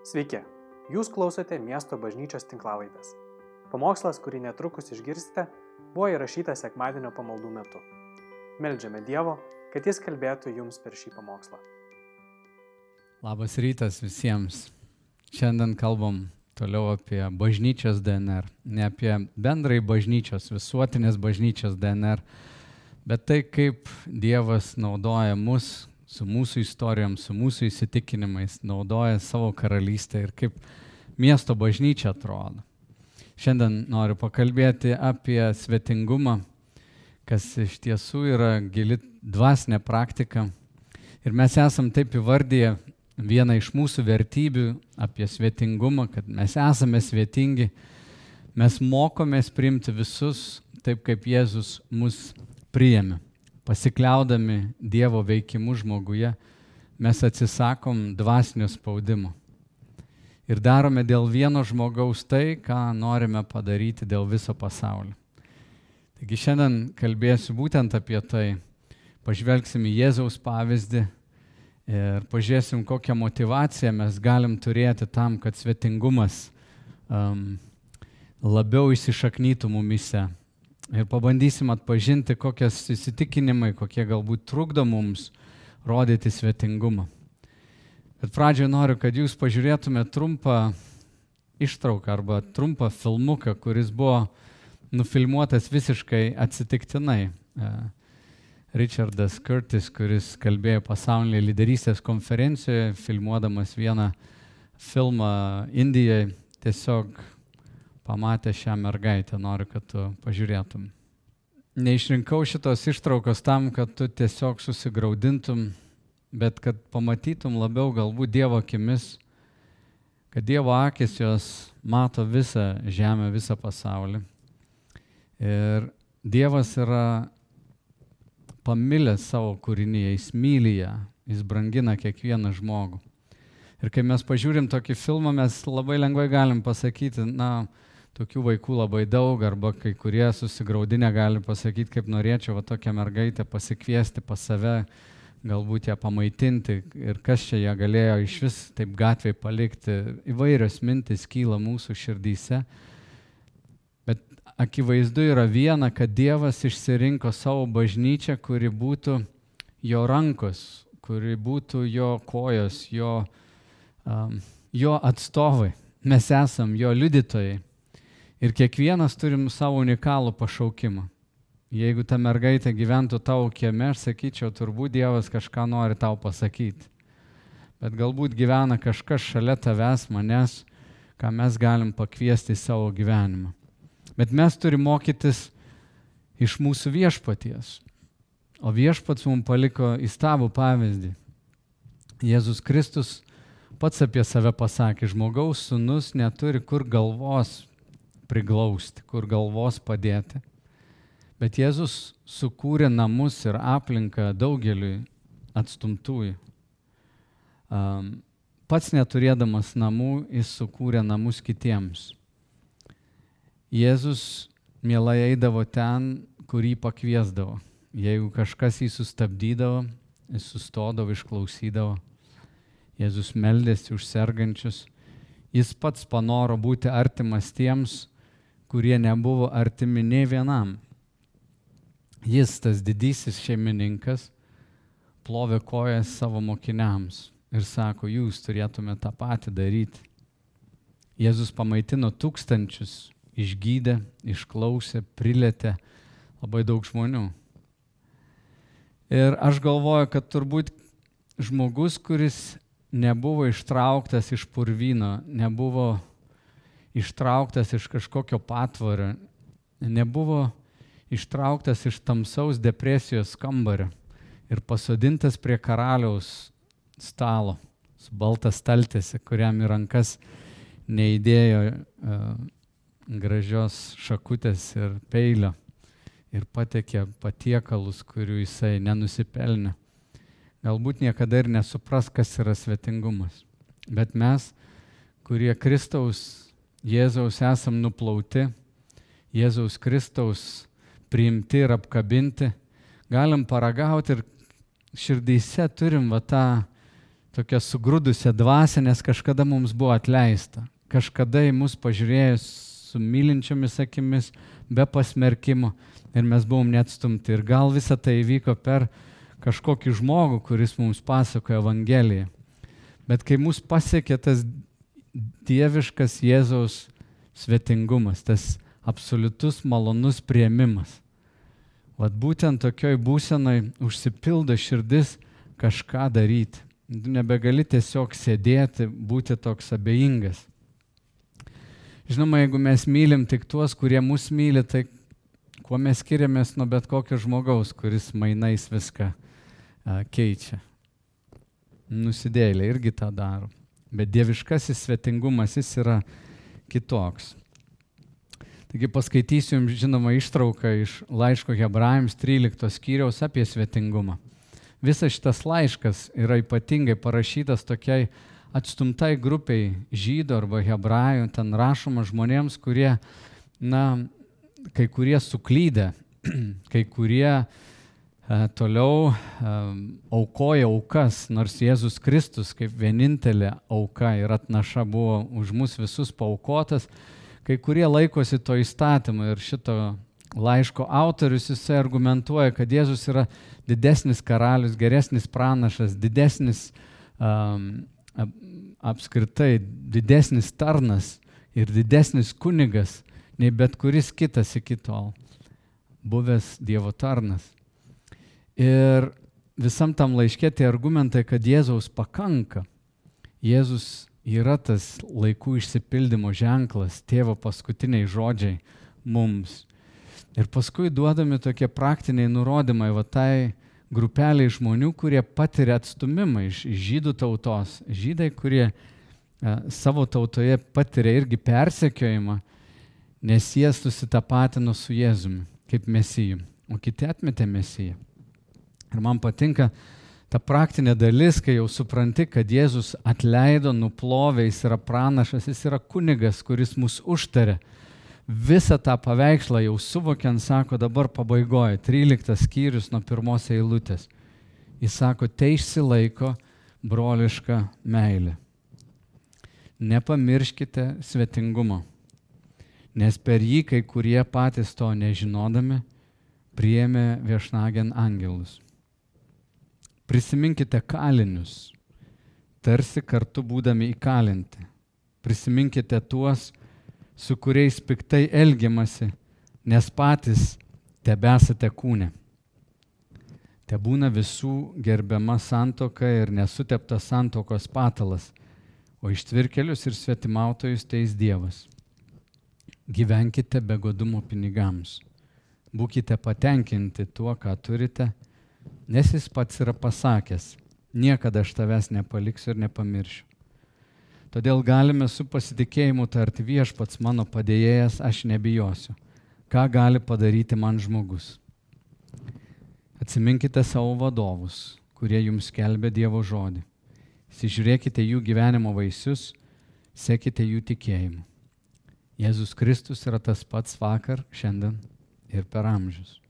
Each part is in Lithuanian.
Sveiki, jūs klausote miesto bažnyčios tinklavaitės. Pamokslas, kurį netrukus išgirsite, buvo įrašytas sekmadienio pamaldų metu. Meldžiame Dievo, kad Jis kalbėtų jums per šį pamokslą. Labas rytas visiems. Šiandien kalbam toliau apie bažnyčios DNR. Ne apie bendrai bažnyčios, visuotinės bažnyčios DNR, bet tai, kaip Dievas naudoja mus su mūsų istorijom, su mūsų įsitikinimais, naudoja savo karalystę ir kaip miesto bažnyčia atrodo. Šiandien noriu pakalbėti apie svetingumą, kas iš tiesų yra gili dvasinė praktika. Ir mes esam taip įvardyję vieną iš mūsų vertybių apie svetingumą, kad mes esame svetingi, mes mokomės priimti visus taip, kaip Jėzus mus priėmė pasikliaudami Dievo veikimu žmoguje, mes atsisakom dvasinio spaudimo. Ir darome dėl vieno žmogaus tai, ką norime padaryti dėl viso pasaulio. Taigi šiandien kalbėsiu būtent apie tai. Pažvelgsim į Jėzaus pavyzdį ir pažiūrėsim, kokią motivaciją mes galim turėti tam, kad svetingumas um, labiau įsišaknytų mumise ir pabandysim atpažinti, kokias įsitikinimai, kokie galbūt trukdo mums rodyti svetingumą. Bet pradžioje noriu, kad jūs pažiūrėtumėte trumpą ištrauką arba trumpą filmuką, kuris buvo nufilmuotas visiškai atsitiktinai. E, Richardas Curtis, kuris kalbėjo pasaulyje lyderystės konferencijoje, filmuodamas vieną filmą Indijoje, tiesiog pamatė šią mergaitę, noriu, kad tu pažiūrėtum. Neišrinkau šitos ištraukos tam, kad tu tiesiog susigaudintum, bet kad pamatytum labiau galbūt Dievo akimis, kad Dievo akis jos mato visą žemę, visą pasaulį. Ir Dievas yra pamilęs savo kūrinyje, jis myli ją, jis brangina kiekvieną žmogų. Ir kai mes pažiūrim tokį filmą, mes labai lengvai galim pasakyti, na, tokių vaikų labai daug, arba kai kurie susigaudinę gali pasakyti, kaip norėčiau va tokią mergaitę pasikviesti pas save, galbūt ją pamaitinti ir kas čia ją galėjo iš vis taip gatvėje palikti. Įvairios mintis kyla mūsų širdyse. Bet akivaizdu yra viena, kad Dievas išsirinko savo bažnyčią, kuri būtų jo rankos, kuri būtų jo kojos, jo, um, jo atstovai. Mes esam jo liudytojai. Ir kiekvienas turim savo unikalų pašaukimą. Jeigu ta mergaitė gyventų tavo kieme, aš sakyčiau, turbūt Dievas kažką nori tau pasakyti. Bet galbūt gyvena kažkas šalia tavęs, manęs, ką mes galim pakviesti į savo gyvenimą. Bet mes turime mokytis iš mūsų viešpaties. O viešpats mums paliko įstabų pavyzdį. Jėzus Kristus pats apie save pasakė, žmogaus sunus neturi kur galvos priglausti, kur galvos padėti. Bet Jėzus sukūrė namus ir aplinką daugeliui atstumtųjų. Um, pats neturėdamas namų, jis sukūrė namus kitiems. Jėzus mielai eidavo ten, kur jį pakviesdavo. Jeigu kažkas jį sustabdydavo, jis sustodavo, išklausydavo. Jėzus meldėsi už sergančius. Jis pats panoro būti artimas tiems, kurie nebuvo artimi nei vienam. Jis, tas didysis šeimininkas, plovė kojas savo mokiniams ir sako, jūs turėtumėte tą patį daryti. Jėzus pamaitino tūkstančius, išgydė, išklausė, prilėtė labai daug žmonių. Ir aš galvoju, kad turbūt žmogus, kuris nebuvo ištrauktas iš purvyno, nebuvo ištrauktas iš kažkokio patvorio, nebuvo ištrauktas iš tamsaus depresijos kambario ir pasodintas prie karaliaus stalo su baltas staltėse, kuriam į rankas neįdėjo uh, gražios šakutės ir peilio ir patekė patiekalus, kurių jisai nenusipelnė. Galbūt niekada ir nesupras, kas yra svetingumas. Bet mes, kurie Kristaus Jėzaus esam nuplauti, Jėzaus Kristaus priimti ir apkabinti, galim paragauti ir širdyse turim va tą tokia sugrūdusią dvasę, nes kažkada mums buvo atleista. Kažkada į mus pažiūrėjus su mylinčiomis akimis, be pasmerkimo ir mes buvom neatstumti. Ir gal visa tai įvyko per kažkokį žmogų, kuris mums pasakoja Evangeliją. Bet kai mus pasiekė tas dieviškas Jėzaus svetingumas, tas absoliutus malonus prieimimas, vad būtent tokioj būsenai užsipildo širdis kažką daryti. Nebegali tiesiog sėdėti, būti toks abejingas. Žinoma, jeigu mes mylim tik tuos, kurie mus myli, tai kuo mes skiriamės nuo bet kokio žmogaus, kuris mainais viską a, keičia. Nusidėlė irgi tą daro. Bet dieviškasis svetingumas jis yra kitoks. Taigi paskaitysiu jums žinoma ištrauką iš laiško Hebrajams 13 skyriaus apie svetingumą. Visas šitas laiškas yra ypatingai parašytas tokiai atstumtai grupiai žydų arba hebrajų, ten rašoma žmonėms, kurie, na, kai kurie suklydę, kai kurie e, toliau e, aukoja aukas, nors Jėzus Kristus kaip vienintelė auka ir atnaša buvo už mus visus paukotas, kai kurie laikosi to įstatymo ir šito laiško autorius jisai argumentuoja, kad Jėzus yra didesnis karalius, geresnis pranašas, didesnis um, apskritai, didesnis tarnas ir didesnis kunigas nei bet kuris kitas iki tol buvęs Dievo tarnas. Ir visam tam laiškė tie argumentai, kad Jėzaus pakanka. Jėzus yra tas laikų išsipildymo ženklas, tėvo paskutiniai žodžiai mums. Ir paskui duodami tokie praktiniai nurodymai va tai grupeliai žmonių, kurie patiria atstumimą iš žydų tautos. Žydai, kurie e, savo tautoje patiria irgi persekiojimą, nes jie susitapatino su Jėzumi kaip mesijų, o kiti atmetė mesiją. Ir man patinka ta praktinė dalis, kai jau supranti, kad Jėzus atleido, nuplovė, jis yra pranašas, jis yra kunigas, kuris mus užtarė visą tą paveikslą jau suvokiant, sako dabar pabaigoje, 13 skyrius nuo pirmos eilutės. Jis sako, te išsilaiko broliška meilė. Nepamirškite svetingumo, nes per jį kai kurie patys to nežinodami priėmė viešnagen angelus. Prisiminkite kalinius, tarsi kartu būdami įkalinti. Prisiminkite tuos, su kuriais piktai elgiamasi, nes patys tebesate kūne. Te būna visų gerbiama santoka ir nesuteptas santokos patalas, o ištvirkelius ir svetimautojus teis Dievas. Gyvenkite be godumo pinigams. Būkite patenkinti tuo, ką turite, nes jis pats yra pasakęs, niekada aš tavęs nepaliksiu ir nepamiršiu. Todėl galime su pasitikėjimu tarti viešpats mano padėjėjas, aš nebijosiu. Ką gali padaryti man žmogus? Atsiminkite savo vadovus, kurie jums kelbė Dievo žodį. Sižiūrėkite jų gyvenimo vaisius, sekite jų tikėjimu. Jėzus Kristus yra tas pats vakar, šiandien ir per amžius.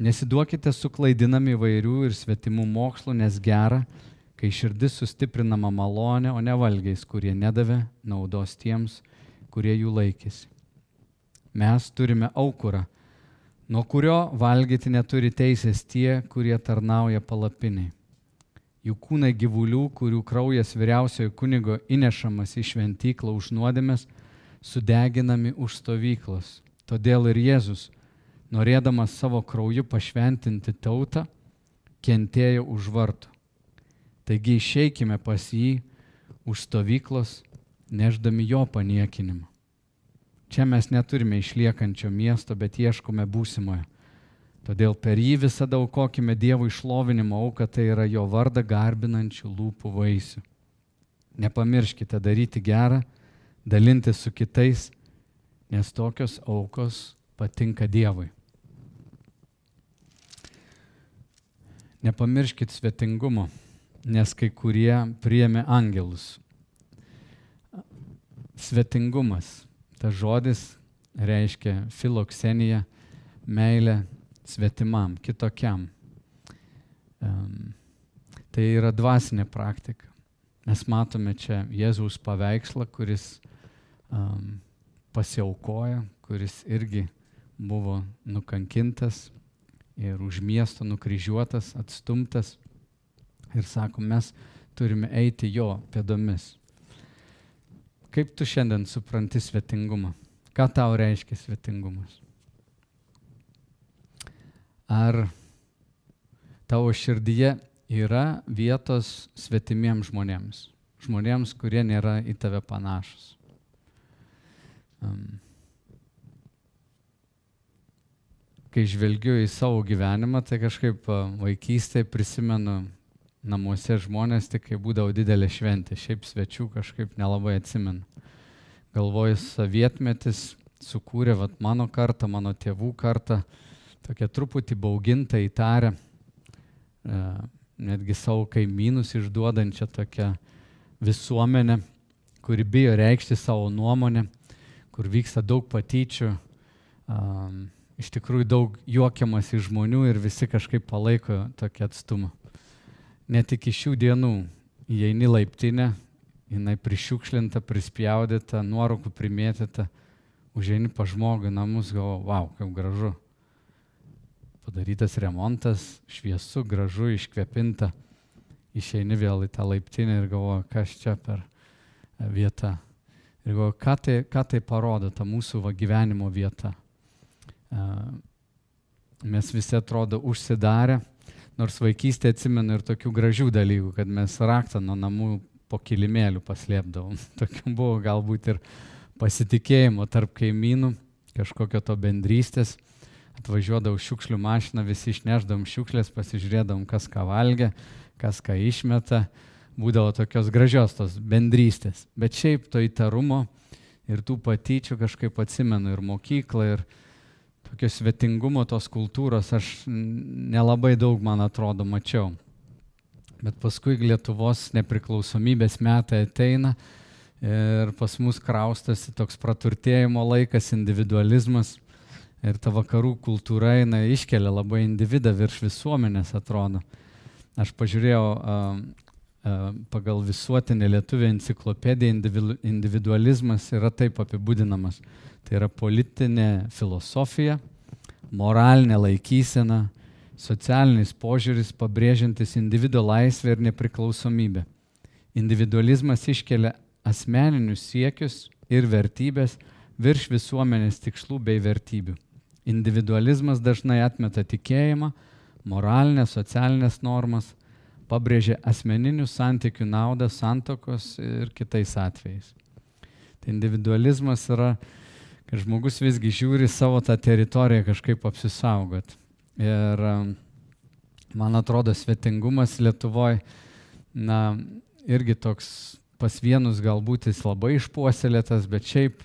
Nesiduokite suklaidinami įvairių ir svetimų mokslų, nes gera, kai širdis sustiprinama malonė, o ne valgiais, kurie nedavė naudos tiems, kurie jų laikėsi. Mes turime aukurą, nuo kurio valgyti neturi teisės tie, kurie tarnauja palapiniai. Jų kūnai gyvulių, kurių kraujas vyriausiojo kunigo įnešamas į šventyklą už nuodėmės, sudeginami už stovyklos. Todėl ir Jėzus, norėdamas savo krauju pašventinti tautą, kentėjo už vartų Taigi išeikime pas jį už stovyklos, neždami jo paniekinimą. Čia mes neturime išliekančio miesto, bet ieškome būsimojo. Todėl per jį visada aukokime Dievo išlovinimo auką, tai yra jo vardą garbinančių lūpų vaisių. Nepamirškite daryti gerą, dalinti su kitais, nes tokios aukos patinka Dievui. Nepamirškit svetingumo nes kai kurie priėmė angelus. Svetingumas. Tas žodis reiškia filoksenija, meilė svetimam, kitokiam. Um, Tai yra dvasinė praktika. Mes matome čia Jėzaus paveikslą, kuris um, pasiaukoja, kuris irgi buvo nukankintas ir už miesto nukryžiuotas, atstumtas. Ir sako, mes turime eiti jo pėdomis. Kaip tu šiandien supranti svetingumą? Ką tau reiškia svetingumas? Ar tavo širdyje yra vietos svetimiems žmonėms, žmonėms, kurie nėra į tave panašus? Um, kai žvelgiu į savo gyvenimą, tai kažkaip vaikystėje prisimenu namuose žmonės tik kai būdavo didelė šventė, šiaip svečių kažkaip nelabai atsimenu. Galvoju, sovietmetis sukūrė vat, mano kartą, mano tėvų kartą, tokia truputį bauginta įtarę, e, netgi savo kaimynus išduodančią tokią visuomenę, kuri bijo reikšti savo nuomonę, kur vyksta daug patyčių, um, iš tikrųjų daug juokiamas iš žmonių ir visi kažkaip palaiko tokį atstumą. Net iki šių dienų įeini laiptinę, jinai prišiukšlinta, prispjaudyta, nuorokų primėtyta, užeini pa žmogų namus, galvo, wow, kaip gražu. Padarytas remontas, šviesu, gražu, iškvepinta. Išeini vėl į tą laiptinę ir galvo, kas čia per vieta. Ir galvo, ką tai, ką tai parodo, ta mūsų va, gyvenimo vieta. Mes visi atrodo užsidarę, nors vaikystėje atsimenu ir tokių gražių dalykų, kad mes raktą nuo namų po kilimėlių paslėpdavom. Tokių buvo galbūt ir pasitikėjimo tarp kaimynų, kažkokio to bendrystės. Atvažiuodavau šiukšlių mašiną, visi išneždavom šiukšlės, pasižiūrėdavom, kas ką valgia, kas ką išmeta. Būdavo tokios gražios tos bendrystės. Bet šiaip to įtarumo ir tų patyčių kažkaip atsimenu ir mokyklą, ir tokio svetingumo tos kultūros aš nelabai daug, man atrodo, mačiau. Bet paskui Lietuvos nepriklausomybės metai ateina ir pas mus kraustasi toks praturtėjimo laikas, individualizmas ir ta vakarų kultūra eina iškelia labai individą virš visuomenės atrodo. Aš pažiūrėjau pagal visuotinę lietuvę enciklopediją, individualizmas yra taip apibūdinamas. Tai yra politinė filosofija, moralinė laikysena, socialinis požiūris pabrėžiantis individuo laisvę ir nepriklausomybę. Individualizmas iškelia asmeninius siekius ir vertybės virš visuomenės tikslų bei vertybių. Individualizmas dažnai atmeta tikėjimą, moralinės, socialinės normas, pabrėžia asmeninių santykių naudą santokos ir kitais atvejais. Tai individualizmas yra, kad žmogus visgi žiūri savo tą teritoriją kažkaip apsisaugot. Ir man atrodo, svetingumas Lietuvoje, na, irgi toks pas vienus galbūt jis labai išpuoselėtas, bet šiaip,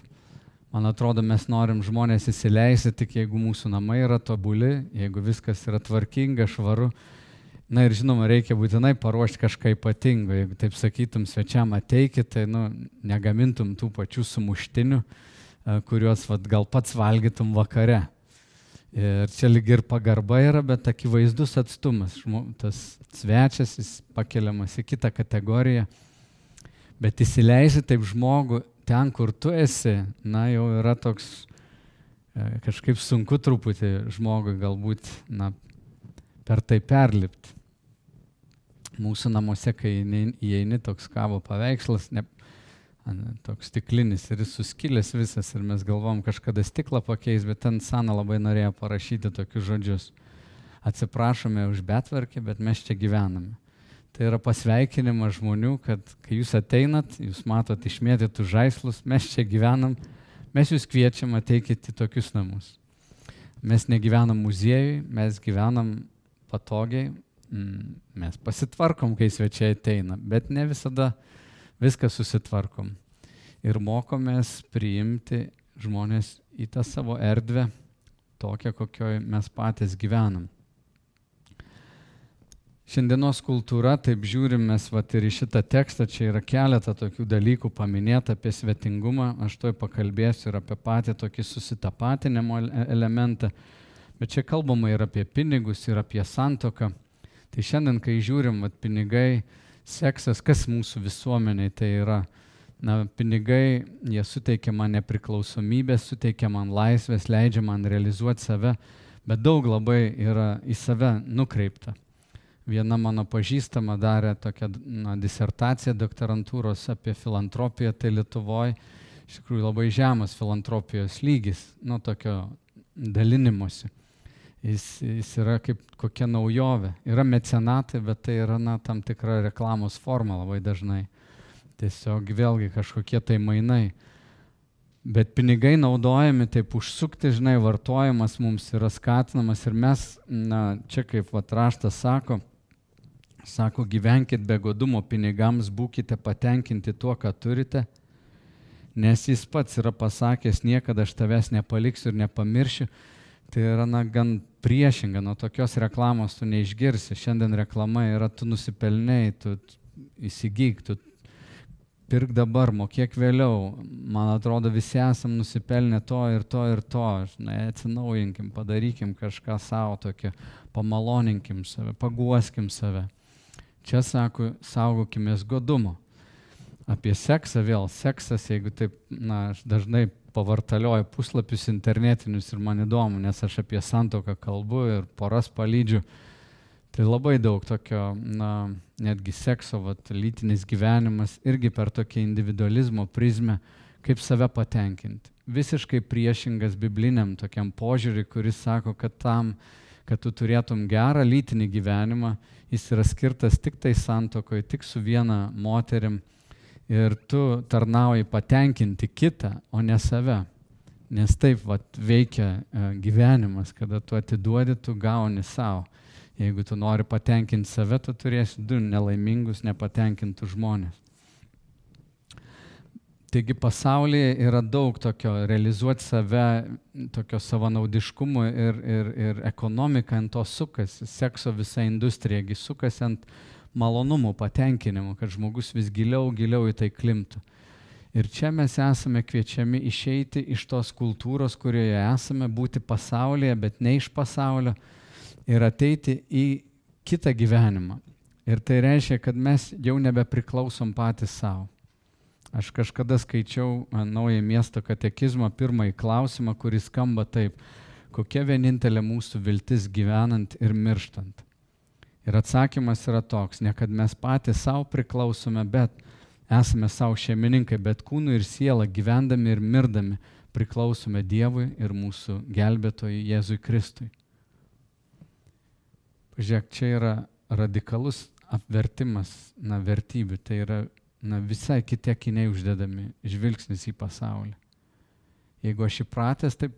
man atrodo, mes norim žmonės įsileisti tik jeigu mūsų namai yra tobuli, jeigu viskas yra tvarkinga, švaru. Na ir žinoma, reikia būtinai paruošti kažką ypatingo. Jeigu taip sakytum svečiam ateikit, tai nu, negamintum tų pačių sumuštinių, kuriuos vat, gal pats valgytum vakare. Ir čia lyg ir pagarba yra, bet akivaizdus atstumas. Tas svečias, jis pakeliamas į kitą kategoriją. Bet įsileisi taip žmogų ten, kur tu esi, na jau yra toks e, kažkaip sunku truputį žmogui galbūt na, per tai perlipti. Mūsų namuose, kai įeini toks kavo paveikslas, ne, toks stiklinis ir jis suskilęs visas ir mes galvom kažkada stiklą pakeis, bet ten Sana labai norėjo parašyti tokius žodžius. Atsiprašome už betvarkį, bet mes čia gyvename. Tai yra pasveikinimas žmonių, kad kai jūs ateinat, jūs matot išmėtytų žaislus, mes čia gyvenam, mes jūs kviečiam ateikit į tokius namus. Mes negyvenam muziejui, mes gyvenam patogiai, mm, mes pasitvarkom, kai svečiai ateina, bet ne visada viską susitvarkom. Ir mokomės priimti žmonės į tą savo erdvę, tokią, kokioje mes patys gyvenam. Šiandienos kultūra, taip žiūrim mes vat, ir į šitą tekstą, čia yra keletą tokių dalykų paminėta apie svetingumą, aš toj pakalbėsiu ir apie patį tokį susitapatinimo elementą, bet čia kalbama ir apie pinigus, ir apie santoką. Tai šiandien, kai žiūrim, vat, pinigai, seksas, kas mūsų visuomeniai tai yra, na, pinigai, jie suteikia man nepriklausomybę, suteikia man laisvės, leidžia man realizuoti save, bet daug labai yra į save nukreipta. Viena mano pažįstama darė tokią na, disertaciją doktorantūros apie filantropiją, tai Lietuvoje iš tikrųjų labai žemas filantropijos lygis, nu tokio dalinimuose. Jis, jis yra kaip kokia naujovė. Yra mecenatai, bet tai yra na, tam tikra reklamos forma labai dažnai. Tiesiog vėlgi kažkokie tai mainai. Bet pinigai naudojami taip užsukti, žinai, vartojimas mums yra skatinamas ir mes, na, čia kaip vat raštas sako, sako, gyvenkit be godumo pinigams, būkite patenkinti tuo, ką turite nes jis pats yra pasakęs, niekada aš tavęs nepaliksiu ir nepamiršiu. Tai yra na, gan priešinga, nuo tokios reklamos tu neišgirsi. Šiandien reklama yra tu nusipelniai, tu įsigyk, tu pirk dabar, mokėk vėliau. Man atrodo, visi esam nusipelnę to ir to ir to. Žinai, atsinaujinkim, padarykim kažką savo tokio, pamaloninkim save, paguoskim save. Čia sako, saugokimės godumo apie seksą vėl. Seksas, jeigu taip, na, aš dažnai pavartalioju puslapius internetinius ir man įdomu, nes aš apie santoką kalbu ir poras palydžiu. Tai labai daug tokio, na, netgi sekso, vat, lytinis gyvenimas irgi per tokią individualizmo prizmę, kaip save patenkinti. Visiškai priešingas bibliniam tokiam požiūriui, kuris sako, kad tam, kad tu turėtum gerą lytinį gyvenimą, jis yra skirtas tik tai santokoje, tik su viena moterim ir tu tarnauji patenkinti kitą, o ne save. Nes taip vat, veikia e, gyvenimas, kada tu atiduodi, tu gauni savo. Jeigu tu nori patenkinti save, tu turėsi du nelaimingus, nepatenkintus žmonės. Taigi pasaulyje yra daug tokio realizuoti save, tokio savanaudiškumo ir, ir, ir ekonomika ant to sukasi, sekso visa industrija sukasi ant malonumų, patenkinimų, kad žmogus vis giliau, giliau į tai klimtų. Ir čia mes esame kviečiami išeiti iš tos kultūros, kurioje esame, būti pasaulyje, bet ne iš pasaulio ir ateiti į kitą gyvenimą. Ir tai reiškia, kad mes jau nebepriklausom patys savo. Aš kažkada skaičiau naują miesto katekizmą, pirmąjį klausimą, kuris skamba taip, kokia vienintelė mūsų viltis gyvenant ir mirštant. Ir atsakymas yra toks, ne kad mes patys savo priklausome, bet esame savo šeimininkai, bet kūnų ir siela gyvendami ir mirdami priklausome Dievui ir mūsų gelbėtojui Jėzui Kristui. Pažiūrėk, čia yra radikalus apvertimas, na, vertybių, tai yra, na, visai kitie kiniai uždedami, žvilgsnis į pasaulį. Jeigu aš įpratęs taip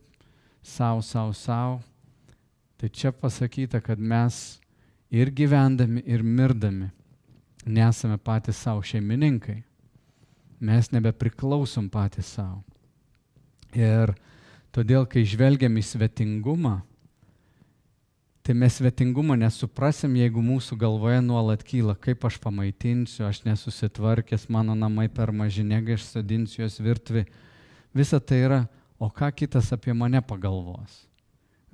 savo, savo, savo, tai čia pasakyta, kad mes ir gyvendami, ir mirdami nesame patys savo šeimininkai. Mes nebepriklausom patys savo. Ir todėl, kai žvelgiam į svetingumą, tai mes svetingumo nesuprasim, jeigu mūsų galvoje nuolat kyla, kaip aš pamaitinsiu, aš nesusitvarkęs, mano namai per maži, negi aš sadinsiu juos virtvi. Visa tai yra, o ką kitas apie mane pagalvos.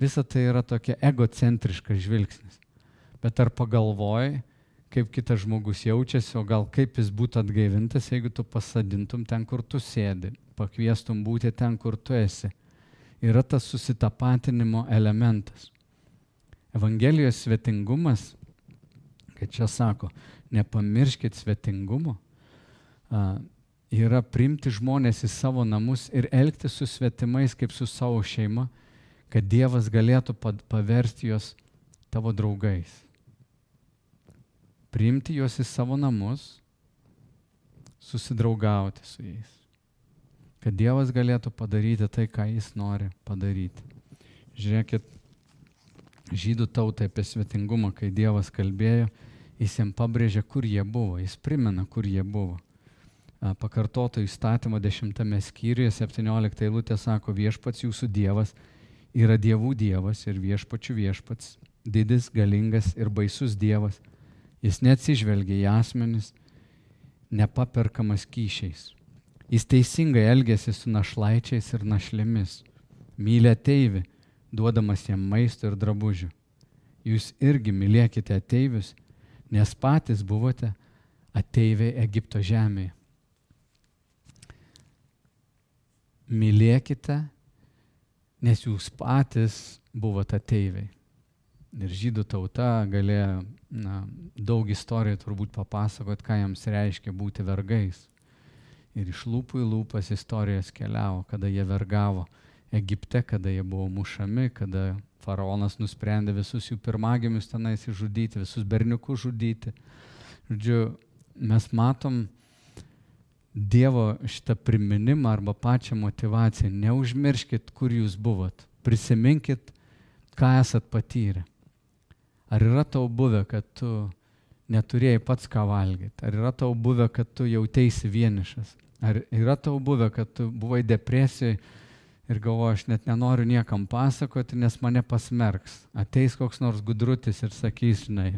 Visa tai yra tokia egocentriškas žvilgsnis bet ar pagalvoji, kaip kitas žmogus jaučiasi, o gal kaip jis būtų atgaivintas, jeigu tu pasadintum ten, kur tu sėdi, pakviestum būti ten, kur tu esi. Yra tas susitapatinimo elementas. Evangelijos svetingumas, kad čia sako, nepamirškit svetingumo, yra priimti žmonės į savo namus ir elgtis su svetimais kaip su savo šeima, kad Dievas galėtų paversti juos tavo draugais priimti juos į savo namus, susidraugauti su jais. Kad Dievas galėtų padaryti tai, ką Jis nori padaryti. Žiūrėkit, žydų tautai apie svetingumą, kai Dievas kalbėjo, Jis jam pabrėžė, kur jie buvo, Jis primena, kur jie buvo. Pakartoto įstatymo 10 skyriuje 17 eilutė sako, viešpats jūsų Dievas yra dievų Dievas ir viešpačių viešpats, didis, galingas ir baisus Dievas Jis neatsižvelgia į asmenis, nepaperkamas kyšiais. Jis teisingai elgesi su našlaičiais ir našlėmis. Mylė teivi, duodamas jam maisto ir drabužių. jūs irgi mylėkite ateivius, nes patys buvote ateiviai Egipto žemėje. Mylėkite, nes jūs patys buvote ateiviai. Ir žydų tauta galėjo na, daug istorijų turbūt papasakot, ką jiems reiškia būti vergais. Ir iš lūpų į lūpas istorijas keliavo, kada jie vergavo Egipte, kada jie buvo mušami, kada faraonas nusprendė visus jų pirmagimius tenais žudyti, visus berniukus žudyti. Žodžiu, mes matom Dievo šitą priminimą arba pačią motivaciją. Neužmirškit, kur jūs buvot. Prisiminkit, ką esat patyrę. Ar yra tau buvę, kad tu neturėjai pats ką valgyti? Ar yra tau buvę, kad tu jautėsi vienišas? Ar yra tau buvę, kad tu buvai depresijoje ir galvoju, aš net nenoriu niekam pasakoti, nes mane pasmerks. Ateis koks nors gudrutis ir sakys, žinai,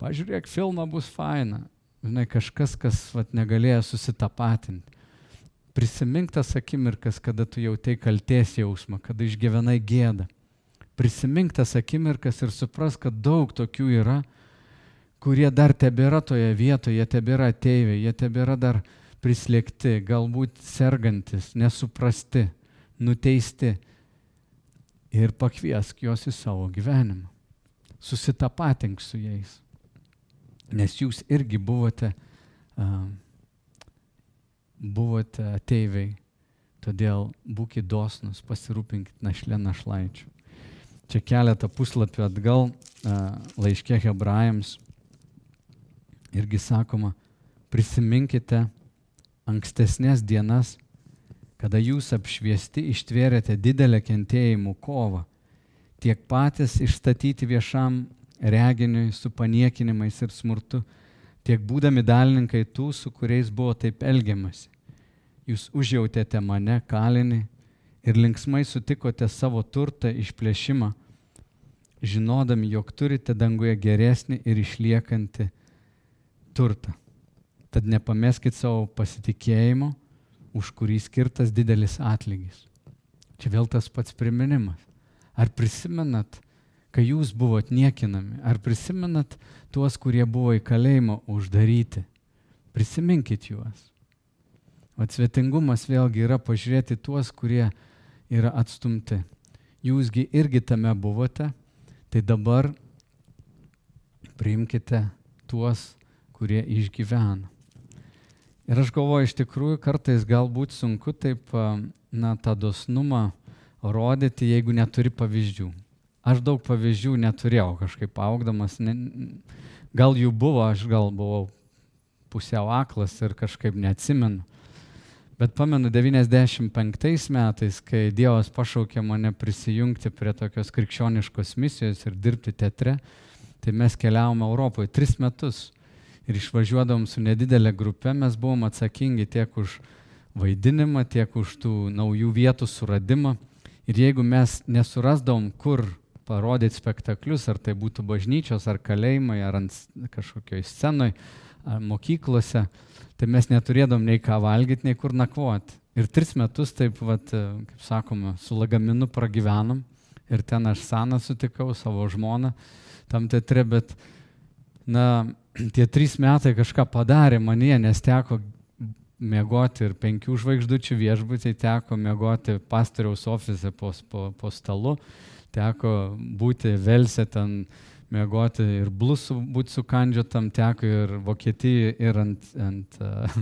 pažiūrėk, filmą bus faina. Žinai, kažkas, kas vat, negalėjo susitapatinti. Prisimink tas akimirkas, kada tu jautei kalties jausmą, kada išgyvenai gėdą. Prisimink tas akimirkas ir supras, kad daug tokių yra, kurie dar tebėra toje vietoje, tebėra ateiviai, jie tebėra dar prislėgti, galbūt sergantis, nesuprasti nuteisti ir pakviesk juos į savo gyvenimą. Susitapatink su jais. Nes jūs irgi buvote, uh, buvote ateiviai, todėl būkite dosnus, pasirūpinkit našlė našlaičių. Čia keletą puslapių atgal uh, laiškė hebrajams irgi sakoma, prisiminkite ankstesnės dienas, kada jūs apšviesti ištvėrėte didelę kentėjimų kovą, tiek patys išstatyti viešam reginiui su paniekinimais ir smurtu, tiek būdami dalininkai tų, su kuriais buvo taip elgiamasi. Jūs užjautėte mane kalinį ir linksmai sutikote savo turtą išplėšimą, žinodami, jog turite danguje geresnį ir išliekantį turtą. Tad nepameskite savo pasitikėjimo už kurį skirtas didelis atlygis. Čia vėl tas pats priminimas. Ar prisimenat, kai jūs buvot niekinami? Ar prisimenat tuos, kurie buvo į kalėjimą uždaryti? Prisiminkit juos. O svetingumas vėlgi yra pažiūrėti tuos, kurie yra atstumti. Jūsgi irgi tame buvote, tai dabar priimkite tuos, kurie išgyvena. Ir aš galvoju, iš tikrųjų kartais galbūt sunku taip, na, tą dosnumą rodyti, jeigu neturi pavyzdžių. Aš daug pavyzdžių neturėjau kažkaip augdamas, ne, gal jų buvo, aš gal buvau pusiau aklas ir kažkaip neatsimenu. Bet pamenu 95 metais, kai Dievas pašaukė mane prisijungti prie tokios krikščioniškos misijos ir dirbti teatre, tai mes keliavome Europoje tris metus ir išvažiuodavom su nedidelė grupė, mes buvom atsakingi tiek už vaidinimą, tiek už tų naujų vietų suradimą. Ir jeigu mes nesurasdavom, kur parodyti spektaklius, ar tai būtų bažnyčios, ar kalėjimai, ar ant kažkokioj scenoj, ar mokyklose, tai mes neturėdom nei ką valgyti, nei kur nakvoti. Ir tris metus taip, vat, kaip sakoma, su lagaminu pragyvenom. Ir ten aš seną sutikau, savo žmoną tam teatre, bet, na, tie trys metai kažką padarė manie, nes teko mėgoti ir penkių žvaigždučių viešbutį, teko mėgoti pastoriaus ofise po, po, po stalu, teko būti Velsė ten mėgoti ir blusų būti sukandžiotam, teko ir Vokietijoje ir ant, ant uh,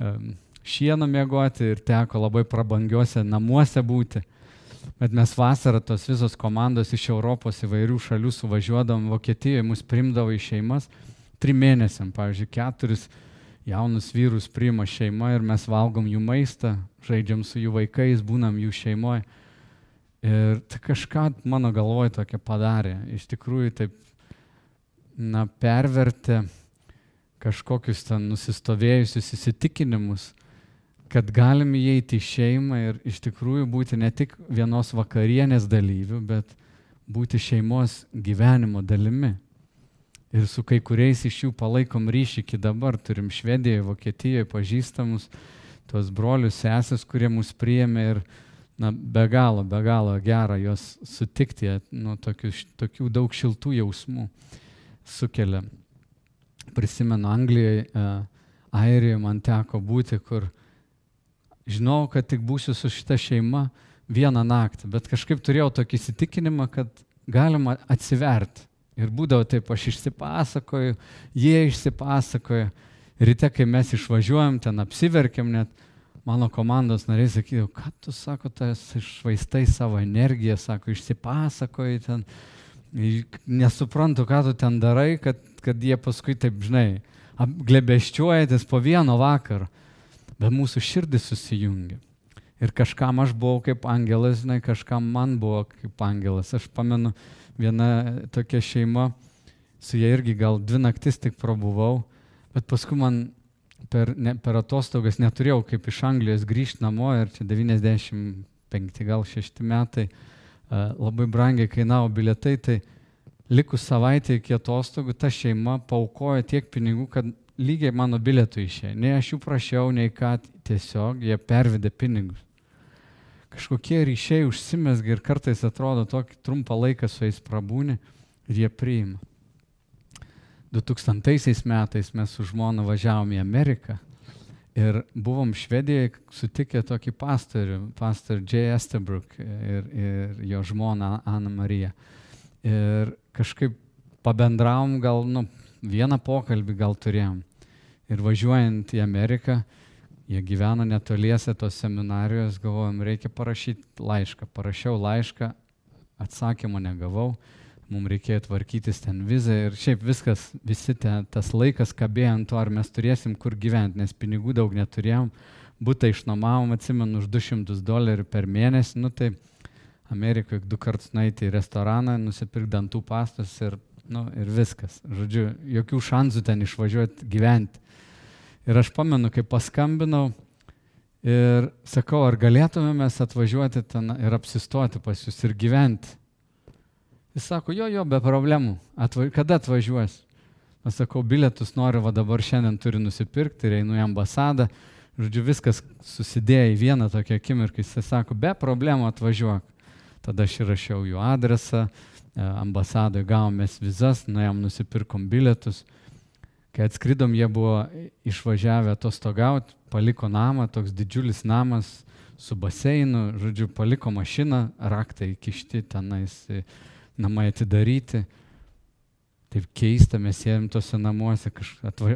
um, šieno mėgoti ir teko labai prabangiuose namuose būti. Bet mes vasarą tos visos komandos iš Europos įvairių šalių suvažiuodom Vokietijoje, mus primdavo į šeimas trim mėnesiam, pavyzdžiui, keturis jaunus vyrus priima šeima ir mes valgom jų maistą, žaidžiam su jų vaikais, būnam jų šeimoje. Ir tai kažką mano galvoje tokia padarė. Iš tikrųjų taip, na, pervertė kažkokius ten nusistovėjusius įsitikinimus, kad galim įeiti į šeimą ir iš tikrųjų būti ne tik vienos vakarienės dalyvių, bet būti šeimos gyvenimo dalimi. Ir su kai kuriais iš jų palaikom ryšį iki dabar. Turim Švedijoje, Vokietijoje pažįstamus, tuos brolius sesės, kurie mus priėmė ir na, be galo, be galo gera juos sutikti, nu, tokių, tokių daug šiltų jausmų sukelia. Prisimenu Anglijoje, Airijoje man teko būti, kur žinau, kad tik būsiu su šita šeima vieną naktį, bet kažkaip turėjau tokį įsitikinimą, kad galima atsiverti. Ir būdavo taip, aš išsipasakoju, jie išsipasakoja. Ryte, kai mes išvažiuojam, ten apsiverkiam net, mano komandos nariai sakydavo, kad tu, sako, tas išvaistai savo energiją, sako, išsipasakoji ten, nesuprantu, ką tu ten darai, kad, kad jie paskui taip, žinai, glebeščiuojantis po vieno vakaro, bet mūsų širdis susijungia. Ir kažkam aš buvau kaip angelas, žinai, kažkam man buvo kaip angelas. Aš pamenu, viena tokia šeima, su jie irgi gal dvi naktis tik prabuvau, bet paskui man per, ne, per atostogas neturėjau kaip iš Anglijos grįžti namo ir čia 95 gal 6 metai labai brangiai kainavo bilietai, tai likus savaitę iki atostogų ta šeima paukojo tiek pinigų, kad lygiai mano bilietų išėjo. Nei aš jų prašiau, nei ką, tiesiog jie pervedė pinigus. Kažkokie ryšiai užsimesgi ir kartais atrodo tokį trumpą laiką su jais prabūni ir jie priima. 2000 metais mes su žmona važiavom į Ameriką ir buvom Švedijoje sutikę tokį pastorių, pastor J. Estabrook ir, ir jo žmona Ana Marija. Ir kažkaip pabendravom, gal nu, vieną pokalbį gal turėjom. Ir važiuojant į Ameriką, jie gyveno netoliese tos seminarijos, galvojom, reikia parašyti laišką. Parašiau laišką, atsakymą negavau mums reikėjo tvarkytis ten vizą ir šiaip viskas, visi ten, tas laikas kabėjo ant to, ar mes turėsim kur gyventi, nes pinigų daug neturėjom, būtą išnuomavom, atsimenu, už 200 dolerių per mėnesį, nu tai Amerikoje du kartus nueiti į restoraną, nusipirkti dantų pastus ir, nu, ir viskas. Žodžiu, jokių šansų ten išvažiuoti gyventi. Ir aš pamenu, kai paskambinau ir sakau, ar galėtume mes atvažiuoti ten ir apsistoti pas jūs ir gyventi. Jis sako, jo, jo, be problemų. Atva kada atvažiuos? Aš sakau, bilietus noriu, va dabar šiandien turiu nusipirkti ir einu į ambasadą. Žodžiu, viskas susidėjo į vieną tokią akimirką. Jis sako, be problemų atvažiuok. Tada aš įrašiau jų adresą, e, ambasadoje gavomės vizas, nuėjom nusipirkom bilietus. Kai atskridom, jie buvo išvažiavę atostogauti, paliko namą, toks didžiulis namas su baseinu, žodžiu, paliko mašiną, raktai kišti tenais namai atidaryti. Taip keista, mes sėdėm tose namuose,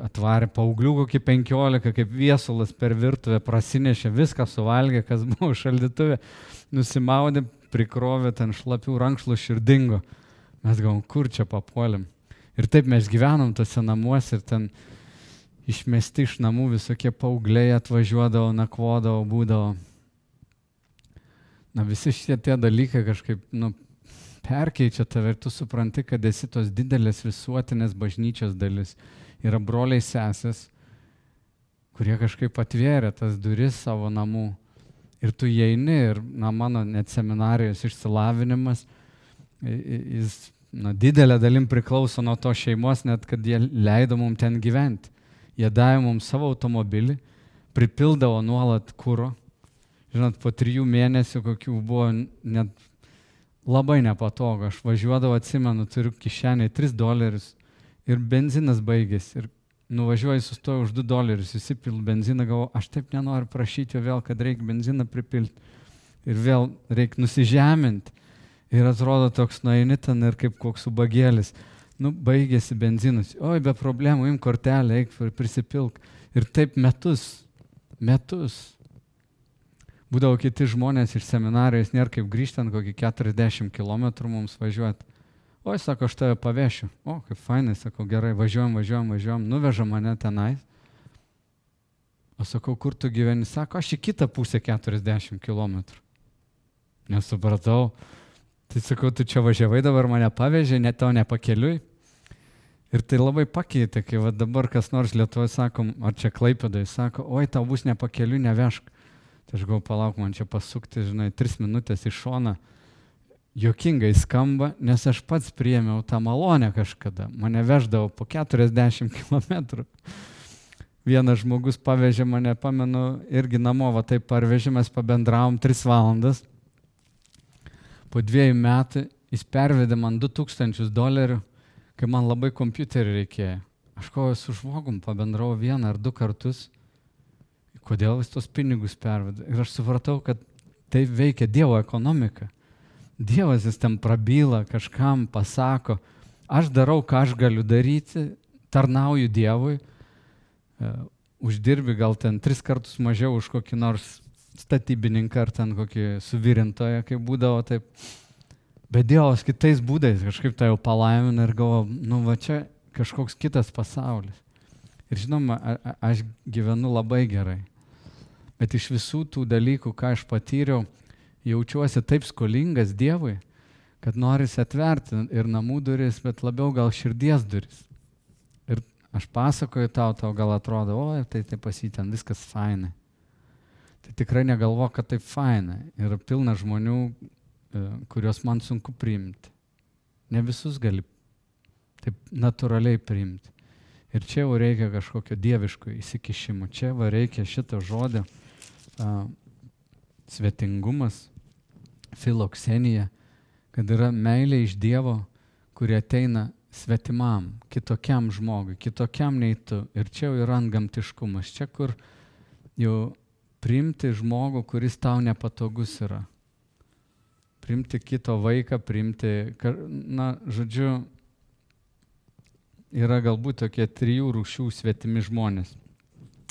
atvarė paauglių kokį penkiolika, kaip viesulas per virtuvę, prasinešė viską, suvalgė, kas buvo šaldytuvė, nusimaudė, prikrovė ten šlapių rankšlų širdingo. Mes gavom, kur čia papuolim. Ir taip mes gyvenom tose namuose ir ten išmesti iš namų visokie paaugliai atvažiuodavo, nakvodavo, būdavo. Na visi šitie tie dalykai kažkaip, nu, perkeičia tave ir tu supranti, kad esi tos didelės visuotinės bažnyčios dalis. Yra broliai sesės, kurie kažkaip atvėrė tas duris savo namų. Ir tu įeini ir, na, mano net seminarijos išsilavinimas, jis, na, didelė dalim priklauso nuo to šeimos, net kad jie leido mums ten gyventi. Jie davė mums savo automobilį, pripildavo nuolat kūro. Žinot, po trijų mėnesių kokių buvo net labai nepatogu. Aš važiuodavau, atsimenu, turiu kišenėje 3 dolerius ir benzinas baigėsi. Ir nuvažiuoju, sustoju už 2 dolerius, įsipilu benziną, galvoju, aš taip nenoriu prašyti jo vėl, kad reikia benziną pripilti. Ir vėl reikia nusižeminti. Ir atrodo toks nueini ten ir kaip koks ubagėlis. Nu, baigėsi benzinas. Oi, be problemų, im kortelę, eik ir prisipilk. Ir taip metus, metus būdavo kiti žmonės iš seminarijos, nėra kaip grįžti ant kokį 40 km mums važiuoti. Oi, sako, aš tave pavešiu. O, kaip fainai, sako, gerai, važiuojam, važiuojam, važiuojam, nuveža mane tenai. O sakau, kur tu gyveni? Sako, aš į kitą pusę 40 km. Nesupratau. Tai sakau, tu čia važiavai dabar mane pavežė, net tau nepakeliui. Ir tai labai pakeitė, kai dabar kas nors Lietuvoje sakom, ar čia klaipėdai, sako, oi, tau bus nepakeliui, nevežk. Tai aš galvoju, palauk man čia pasukti, žinai, tris minutės į šoną. Jokingai skamba, nes aš pats priėmiau tą malonę kažkada. Mane veždavo po 40 km. Vienas žmogus pavežė mane, pamenu, irgi namo, va taip parvežė, mes pabendravom 3 valandas. po dviejų metų jis pervedė man 2000 dolerių, kai man labai kompiuterį reikėjo. Aš kovoju su žmogum, pabendrau vieną ar du kartus, kodėl jis tos pinigus pervedė. Ir aš supratau, kad tai veikia Dievo ekonomika. Dievas jis ten prabyla, kažkam pasako, aš darau, ką aš galiu daryti, tarnauju Dievui, e, uždirbi gal ten tris kartus mažiau už kokį nors statybininką ar ten kokį suvirintoją, kaip būdavo taip. Bet Dievas kitais būdais kažkaip tai jau palaimina ir galvo, nu va čia kažkoks kitas pasaulis. Ir žinoma, a, a, aš gyvenu labai gerai. Bet iš visų tų dalykų, ką aš patyriau, jaučiuosi taip skolingas Dievui, kad norisi atverti ir namų duris, bet labiau gal širdies duris. Ir aš pasakoju tau, tau gal atrodo, o tai tai pasitėn, viskas fainai tai tikrai negalvo, kad tai faina. Yra pilna žmonių, e, kuriuos man sunku priimti. Ne visus gali taip natūraliai priimti. Ir čia jau reikia kažkokio dieviško įsikišimo. Čia va reikia šito žodžio a, svetingumas, filoksenija, kad yra meilė iš Dievo, kuri ateina svetimam, kitokiam žmogui, kitokiam nei tu. Ir čia jau yra antgamtiškumas. Čia, kur jau priimti žmogų, kuris tau nepatogus yra. Priimti kito vaiką, priimti, na, žodžiu, yra galbūt tokie trijų rūšių svetimi žmonės.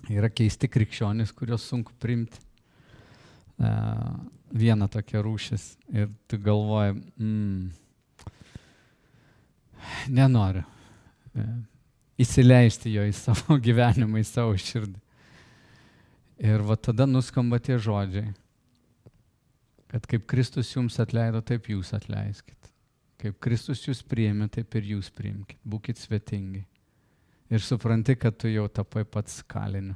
Yra keisti krikščionys, kuriuos sunku priimti. E, viena tokia rūšis ir tu galvoji, mm, nenoriu e, įsileisti jo į savo gyvenimą, į savo širdį. Ir va tada nuskamba tie žodžiai, kad kaip Kristus jums atleido, taip jūs atleiskit. Kaip Kristus jūs priėmė, taip ir jūs priimkite. Būkite svetingi. Ir supranti, kad tu jau tapai pats kaliniu.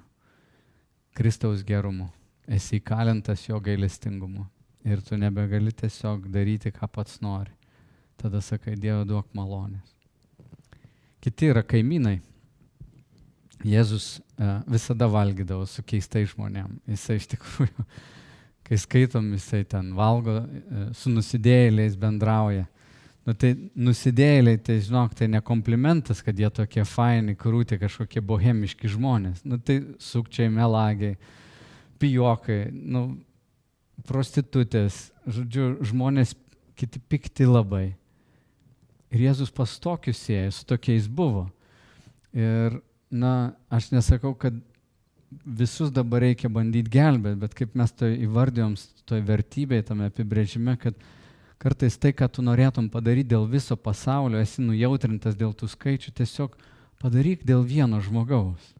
Kristaus gerumu. Esi įkalintas jo gailestingumu. Ir tu nebegali tiesiog daryti, ką pats nori. Tada sakai, Dievo duok malonės. Kiti yra kaimynai, Jėzus e, visada valgydavo su keistais žmonėm. Jisai iš tikrųjų, kai skaitom, jisai ten valgo, e, su nusidėjėliais bendrauja. Nu, tai nusidėjėliai, tai žinok, tai ne komplimentas, kad jie tokie faini, krūti kažkokie bohemiški žmonės. Nu, tai sukčiai, melagiai, pijokai, nu, prostitutės, žodžiu, žmonės kiti pikti labai. Ir Jėzus pas tokius sieja, su tokiais buvo. Ir na, aš nesakau, kad visus dabar reikia bandyti gelbėti, bet kaip mes to įvardėjom, toj vertybėje, tame apibrėžime, kad kartais tai, ką tu norėtum padaryti dėl viso pasaulio, esi nujautrintas dėl tų skaičių, tiesiog padaryk dėl vieno žmogaus.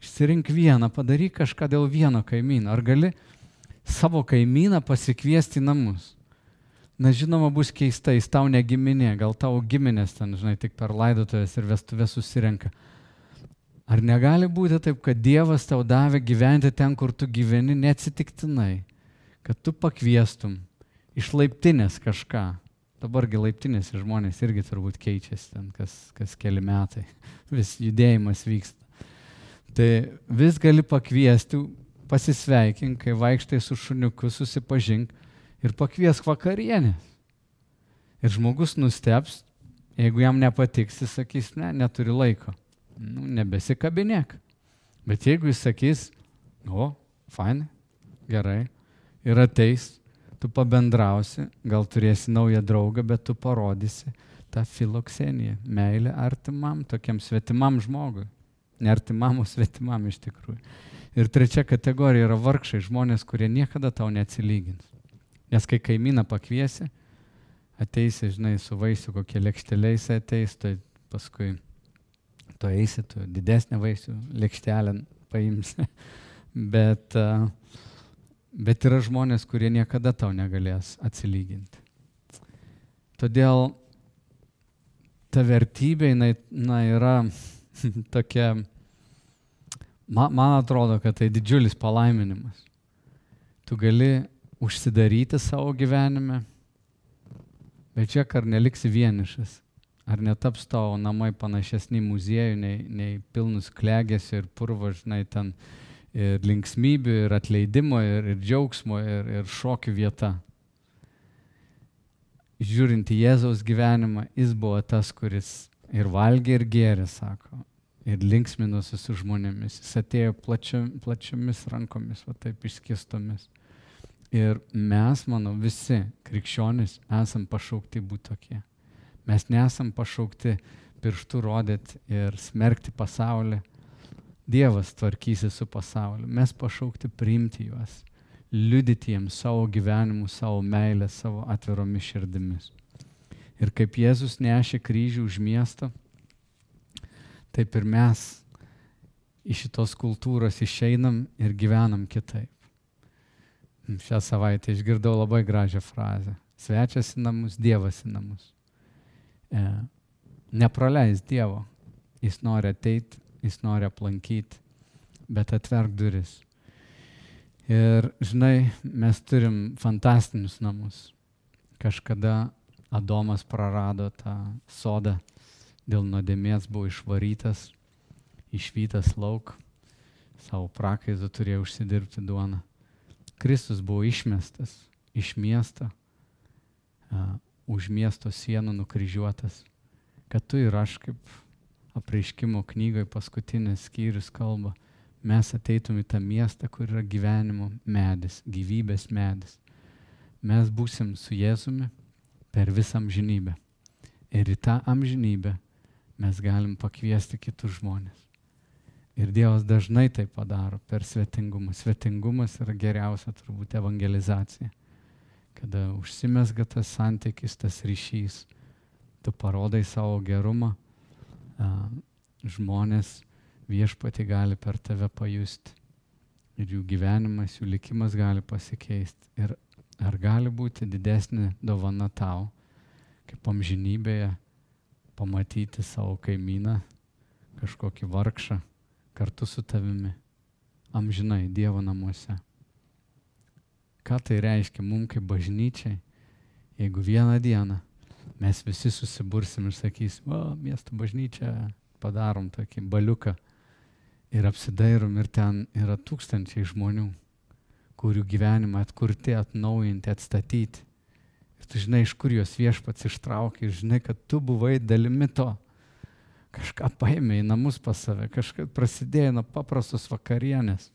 Išsirink vieną, padaryk kažką dėl vieno kaimyno. Ar gali savo kaimyną pasikviesti namus? Na žinoma, bus keista, jis tau negiminė, gal tavo giminės ten, žinai, tik per laidotuvės ir vestuvės susirenka. Ar negali būti taip, kad Dievas tau davė gyventi ten, kur tu gyveni, neatsitiktinai, kad tu pakviestum iš laiptinės kažką. Dabargi laiptinės žmonės irgi turbūt keičiasi ten kas, kas keli metai, vis judėjimas vyksta. Tai vis gali pakviesti, pasisveikink, kai vaikštai su šuniuku, susipažink ir pakviesk vakarienės. Ir žmogus nusteps, jeigu jam nepatiks, jis sakys, ne, neturi laiko nu, nebesikabinėk. Bet jeigu jis sakys, o, fainai, gerai, ir ateis, tu pabendrausi, gal turėsi naują draugą, bet tu parodysi tą filokseniją, meilę artimam, tokiam svetimam žmogui. Ne artimam, o svetimam iš tikrųjų. Ir trečia kategorija yra vargšai, žmonės, kurie niekada tau neatsilygins. Nes kai kaimyną pakviesi, ateisi, žinai, su vaisiu kokie lėkšteliais ateis, tai paskui tu eisi, tu didesnę vaisių lėkštelę paimsi. bet, bet yra žmonės, kurie niekada tau negalės atsilyginti. Todėl ta vertybė, jinai, na, yra tokia, man, man atrodo, kad tai didžiulis palaiminimas. Tu gali užsidaryti savo gyvenime, bet čia ar neliksi vienišas. Ar netaps tavo namai panašesni muziejų, nei, nei pilnus klegėsi ir purvo, žinai, ten ir linksmybių, ir atleidimo, ir, ir džiaugsmo, ir, ir šokių vieta. žiūrint į Jėzaus gyvenimą, jis buvo tas, kuris ir valgė, ir gėrė, sako, ir linksminosi su žmonėmis. Jis atėjo plačia, plačiomis rankomis, va taip išskistomis. Ir mes, manau, visi krikščionys esam pašaukti būti tokie. Mes nesam pašaukti pirštų rodyti ir smerkti pasaulį. Dievas tvarkysi su pasauliu. Mes pašaukti priimti juos, liudyti jiems savo gyvenimu, savo meilę, savo atviromis širdimis. Ir kaip Jėzus nešė kryžių už miestą, taip ir mes iš šitos kultūros išeinam ir gyvenam kitaip. Šią savaitę išgirdau labai gražią frazę. Svečias į namus, Dievas į namus. E, nepraleis Dievo. Jis nori ateiti, jis nori aplankyti, bet atverk duris. Ir žinai, mes turim fantastinius namus. Kažkada Adomas prarado tą sodą, dėl nuodėmės buvo išvarytas, išvytas lauk, savo prakaizu turėjo užsidirbti duoną. Kristus buvo išmestas iš miesto, uh, už miesto sienų nukryžiuotas kad tu ir aš kaip apreiškimo knygoje paskutinės skyrius kalba, mes ateitum į tą miestą, kur yra gyvenimo medis, gyvybės medis. Mes būsim su Jėzumi per visą amžinybę. Ir į tą amžinybę mes galim pakviesti kitus žmonės. Ir Dievas dažnai tai padaro per svetingumą. Svetingumas yra geriausia turbūt evangelizacija. Kada užsimesga tas santykis, tas ryšys tu parodai savo gerumą, žmonės viešpati gali per tave pajusti ir jų gyvenimas, jų likimas gali pasikeisti. Ir ar gali būti didesnė dovana tau, kaip amžinybėje, pamatyti savo kaimyną, kažkokį vargšą kartu su tavimi, amžinai Dievo namuose. Ką tai reiškia mums kaip bažnyčiai, jeigu vieną dieną mes visi susibursim ir sakysim, o, miesto bažnyčia, padarom tokį baliuką ir apsidairom ir ten yra tūkstančiai žmonių, kurių gyvenimą atkurti, atnaujinti, atstatyti. Ir tu žinai, iš kur jos viešpats ištraukė, žinai, kad tu buvai dalimi to. Kažką paėmė į namus pas save, kažkas prasidėjo nuo paprastos vakarienės.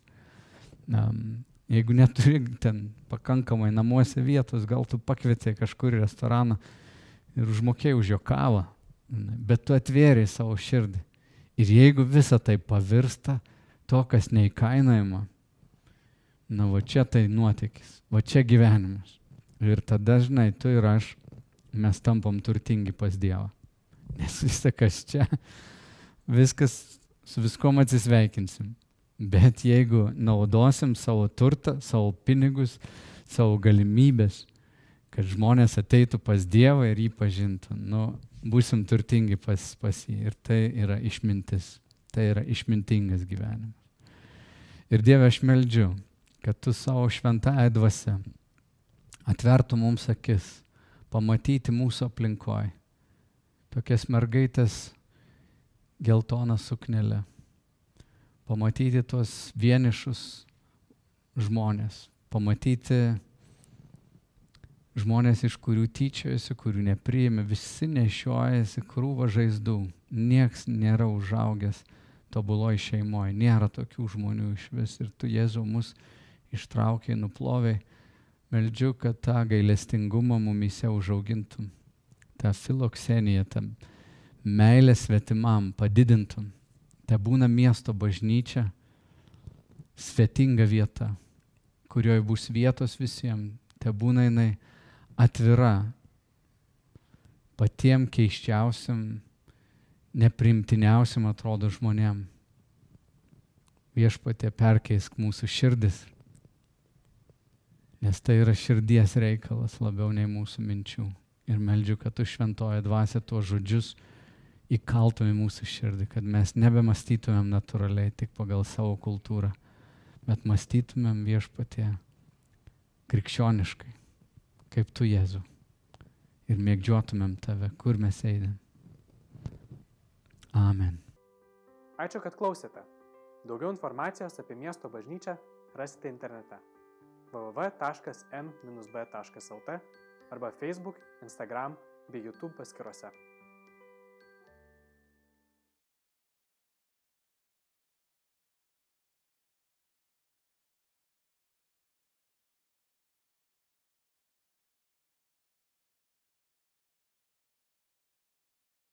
Um, jeigu neturi ten pakankamai namuose vietos, gal tu pakvietė kažkur į restoraną, ir užmokėjai už jo kavą, bet tu atvėrėjai savo širdį. Ir jeigu visa tai pavirsta to, kas neįkainojama, na va čia tai nuotykis, va čia gyvenimas. Ir tada, žinai, tu ir aš, mes tampam turtingi pas Dievą. Nes visą kas čia, viskas su viskom atsisveikinsim. Bet jeigu naudosim savo turtą, savo pinigus, savo galimybės, kad žmonės ateitų pas Dievą ir jį pažintų. Nu, būsim turtingi pas, pas jį. Ir tai yra išmintis. Tai yra išmintingas gyvenimas. Ir Dieve, aš meldžiu, kad tu savo šventąją dvasę atvertų mums akis, pamatyti mūsų aplinkoje. Tokias mergaitės geltoną suknelę. Pamatyti tuos vienišus žmonės. Pamatyti žmonės, iš kurių tyčiojasi, kurių nepriėmė, visi nešiojasi krūvą žaizdų. Niekas nėra užaugęs tobuloj šeimoje, nėra tokių žmonių iš vis. Ir tu, Jėzau, mus ištraukiai, nuploviai. Meldžiu, kad tą gailestingumą mumise užaugintum, tą filokseniją, tą meilę svetimam padidintum. Te būna miesto bažnyčia, svetinga vieta, kurioje bus vietos visiems. Te būna jinai atvira patiem keiščiausiam, neprimtiniausiam atrodo žmonėm. Viešpatė perkeisk mūsų širdis, nes tai yra širdies reikalas labiau nei mūsų minčių. Ir meldžiu, kad tu šventoje dvasia tuos žodžius įkaltum į mūsų širdį, kad mes nebemastytumėm natūraliai tik pagal savo kultūrą, bet mąstytumėm viešpatie krikščioniškai kaip tu, Jėzu. Ir mėgdžiotumėm tave, kur mes eidėm. Amen. Ačiū, kad klausėte. Daugiau informacijos apie miesto bažnyčią rasite internete www.m-b.lt arba Facebook, Instagram bei YouTube paskiruose.